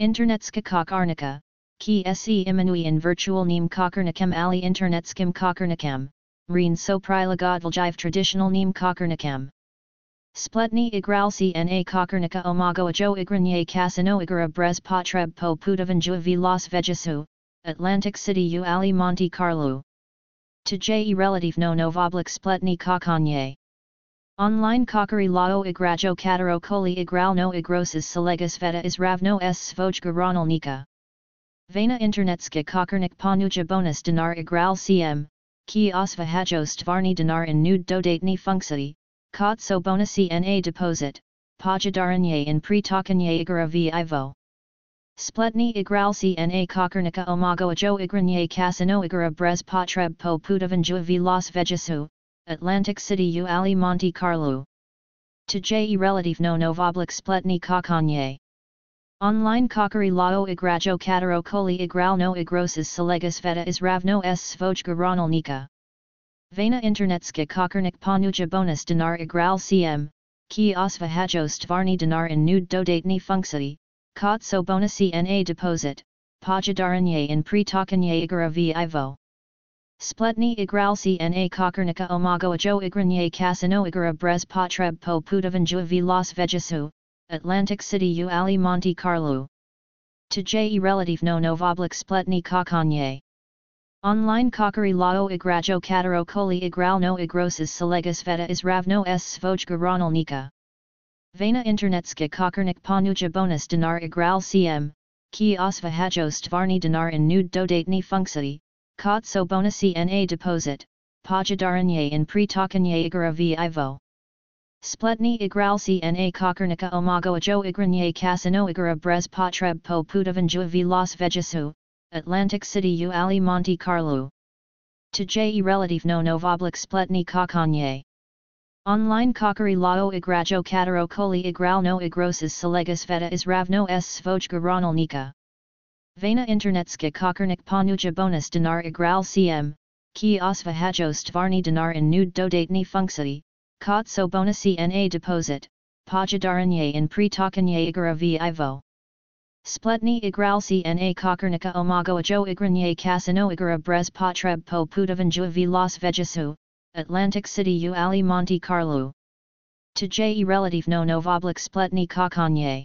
Internetska kokarnika, ki se imanui in virtual neem kokarnikem ali internetskim kokarnikem, reen so prilagodvaljiv traditional neem kokarnikem. Spletni igralci na kokarnika omago ajo igranye kasino igra brez potreb po pudavanjua v Las Vegasu, Atlantic City u ali Monte Carlo. To je relative no novoblik spletni kokanye. Online kokari lao igrajo katero koli igral no igroses veta is ravno s svojga ronalnika. Vena internetska kokarnik ponuja bonus dinar igral cm, ki osva hajo stvarni dinar in nude dodatni funksati, kot so bonusi na deposit, pojadaranye in pre igra v ivo. Spletni igralci na kokarnika omago ajo igranye kasino igra brez potreb po pudavanjua v Las Vegasu, Atlantic City u Ali Monte Carlo. To je relative no novoblik spletni kokanye. Online kokari lao igrajo katero koli igral no igroses selegas veta is ravno s svojga ronalnika. Vena internetska kokarnik ponuja bonus dinar igral cm, ki osva hajo stvarni dinar in nude dodatni funksati, kot so bonusi na deposit, pojadaranye in pre takanye igra v ivo. Spletni igralci na kokarnika omago ajo igranye kasino igra brez potreb po pudavanjua v Las Vegasu, Atlantic City u Ali Monte Carlo. To je relative no novoblik spletni kokanye. Online kokari lao igrajo katero koli igral no igroses selegas veta is ravno s svojga ronalnika. Vena internetska kokarnik ponuja bonus dinar igral cm, ki osva hajo stvarni dinar in nude dodatni funksati, kot so bonusi na deposit, pojadaranye in pre igra v ivo. Spletni igralci na kokarnika omago ajo igranye kasino igra brez potreb po pudavanjua v Las Vegasu, Atlantic City u Ali Monte Carlo. To je relative no novoblik spletni kokanye. Online kokari lao igrajo katero koli igral no igroses selegas veta is ravno s svojga ronalnika. Vena internetska kokarnik ponuja bonus dinar igral cm, ki osva hajo stvarni dinar in nude dodatni funksati, kot so bonusi na deposit, pojadaranye in pre igra v ivo. Spletni igralci na kokarnika omago ajo igranye kasino igra brez potreb po pudavanjua v Las Vegasu, Atlantic City u Ali Monte Carlo. To je relative no novoblik spletni kokanye.